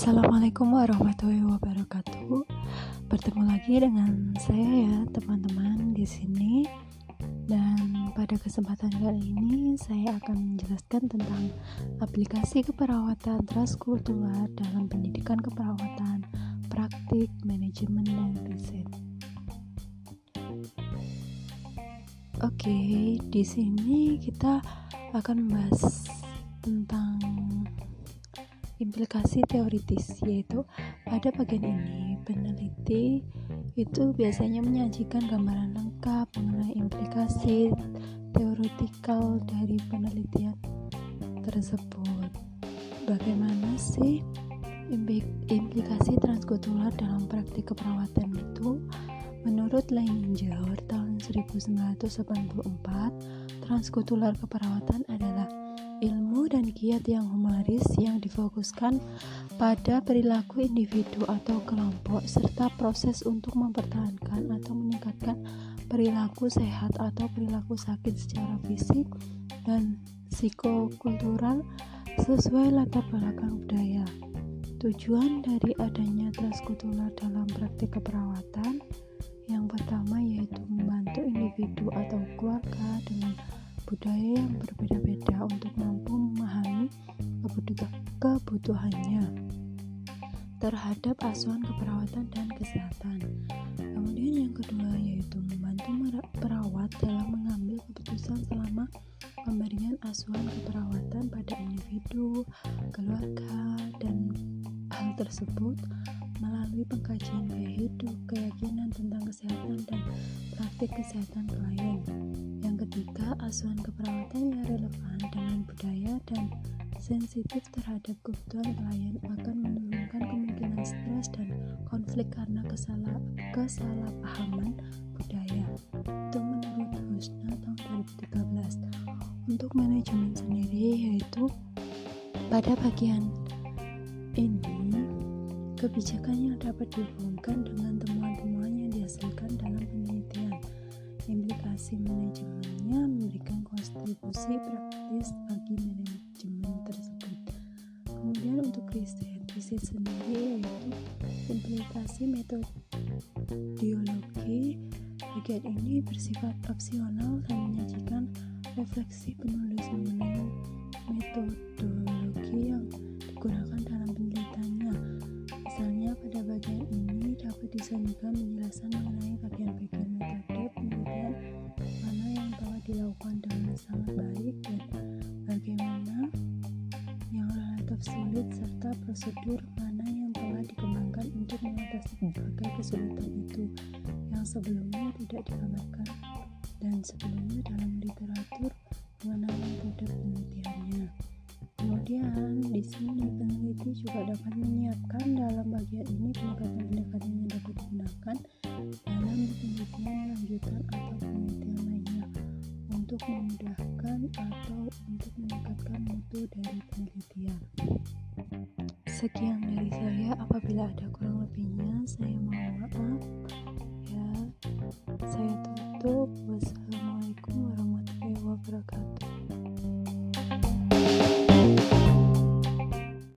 Assalamualaikum warahmatullahi wabarakatuh. Bertemu lagi dengan saya ya, teman-teman di sini. Dan pada kesempatan kali ini saya akan menjelaskan tentang aplikasi keperawatan transkultural dalam pendidikan keperawatan, praktik, manajemen dan riset. Oke, di sini kita akan membahas tentang implikasi teoritis yaitu pada bagian ini peneliti itu biasanya menyajikan gambaran lengkap mengenai implikasi teoretikal dari penelitian tersebut. Bagaimana sih implikasi transkultural dalam praktik keperawatan itu? Menurut Leininger tahun 1984 transkultural keperawatan adalah ilmu dan kiat yang humanis yang difokuskan pada perilaku individu atau kelompok serta proses untuk mempertahankan atau meningkatkan perilaku sehat atau perilaku sakit secara fisik dan psikokultural sesuai latar belakang budaya. Tujuan dari adanya transkultural dalam praktik keperawatan yang pertama yaitu membantu individu atau keluarga dengan budaya yang berbeda-beda untuk mampu memahami kebutuhannya terhadap asuhan keperawatan dan kesehatan. Kemudian yang kedua yaitu membantu perawat dalam mengambil keputusan selama pemberian asuhan keperawatan pada individu, keluarga, dan hal tersebut melalui pengkajian gaya hidup, keyakinan tentang kesehatan dan praktik kesehatan klien ketiga, asuhan keperawatan yang relevan dengan budaya dan sensitif terhadap kebutuhan klien akan menurunkan kemungkinan stres dan konflik karena kesalah, kesalahpahaman budaya. Itu menurut Husna tahun 2013. Untuk manajemen sendiri yaitu pada bagian ini kebijakan yang dapat dihubungkan dengan temuan-temuan yang dihasilkan dalam penelitian implikasi memberikan kontribusi praktis bagi manajemen tersebut. Kemudian untuk riset, riset sendiri yaitu implikasi metodologi bagian ini bersifat opsional dan menyajikan refleksi penulis mengenai metodologi yang digunakan dalam penelitiannya. Misalnya pada bagian ini dapat disajikan penjelasan mengenai bagian-bagian metode dilakukan dengan sangat baik dan bagaimana yang relatif sulit serta prosedur mana yang telah dikembangkan untuk mengatasi berbagai kesulitan itu yang sebelumnya tidak digambarkan dan sebelumnya dalam literatur mengenai metode penelitiannya. Kemudian di sini peneliti juga dapat menyiapkan untuk memudahkan atau untuk meningkatkan mutu dari penelitian. Sekian dari saya, apabila ada kurang lebihnya, saya mohon maaf. Ya, saya tutup. Wassalamualaikum.